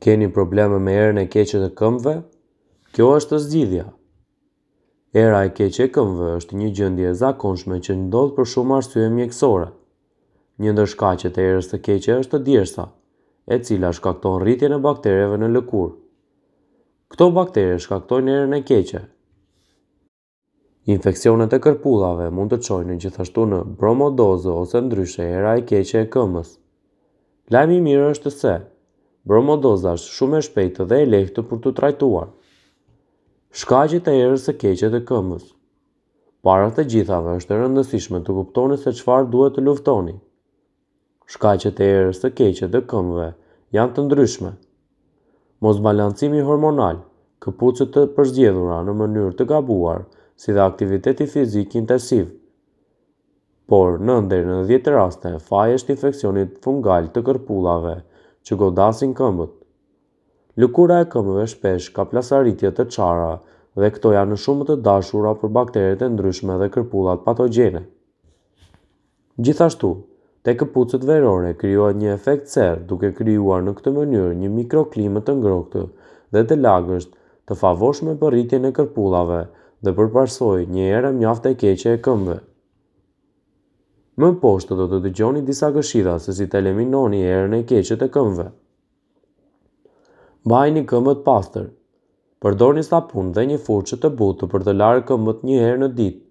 Keni probleme me erën e keqe të këmbëve? Kjo është zgjidhja. Era e keqe e këmbëve është një gjendje e zakonshme që ndodh për shumë arsye mjekësore. Një ndër shkaqet e erës së keqe është djersa, e cila shkakton rritjen e baktereve në lëkurë. Këto baktere shkaktojnë erën e keqe. Infeksionet e kërpudhave mund të çojnë gjithashtu në bromodozë ose ndryshe era e keqe e këmbës. Lajmi i mirë është se bromodoza është shumë e shpejtë dhe e lehtë për t'u trajtuar. Shkaqet e erës së keqe të këmbës. Para të gjithave është e rëndësishme të kuptoni se çfarë duhet të luftoni. Shkaqet e erës së keqe të këmbëve janë të ndryshme. Mosbalancimi hormonal, këpucë të përzgjedhura në mënyrë të gabuar, si dhe aktiviteti fizik intensiv. Por, nëntë deri në dhjetë raste faj është infeksioni fungal të kërpullave që godasin këmbët. Lëkura e këmbëve shpesh ka plasaritje të çara dhe këto janë shumë më të dashura për bakteret e ndryshme dhe kërpullat patogjene. Gjithashtu, te këpucët verore krijohet një efekt serrë duke krijuar në këtë mënyrë një mikroklimë të ngrohtë dhe të lagësht, të favorshme për rritjen e kërpullave dhe për pasojë një erë mjaft e keqe e këmbëve. Më poshtë do të dëgjoni disa këshilla se si të eliminoni erën e keqe të këmbëve. Mbajini këmbët pastër. Përdorni sapun dhe një furçë të butë për të larë këmbët një herë në ditë.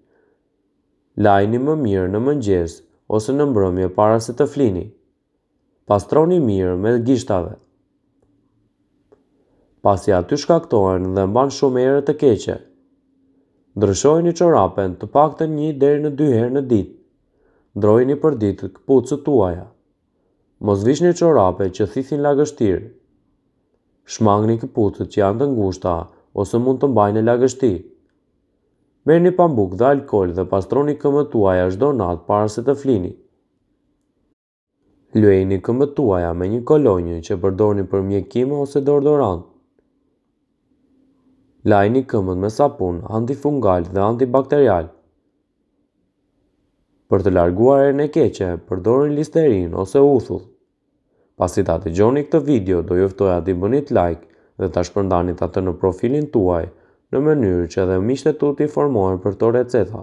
Lajini më mirë në mëngjes ose në mbrëmje para se të flini. Pastroni mirë mes gishtave, pasi aty shkaktohen dhe mban shumë erë të keqe. Ndryshojini çorapen të paktën një deri në dy herë në ditë. Ndrojini përditë këpucët tuaja. Mos vishni çorape që thithin lagështirë. Shmangni këpucët që janë të ngushta ose mund të mbajnë lagështi. Merrni pambuk dhe alkool dhe pastroni këmbët tuaja çdo natë para se të flini. Lyejini këmbët tuaja me një kolonjë që përdorni për mjekime ose deodorant. Lajini këmbët me sapun antifungal dhe antibakterial. Për të larguar erën e keqe, përdorni listerinë ose uthull. Pasi ta dëgjoni këtë video do ju ftoja t'i bënit like dhe ta shpërndanit atë në profilin tuaj në mënyrë që edhe miqtë e tu të informohen për këto receta.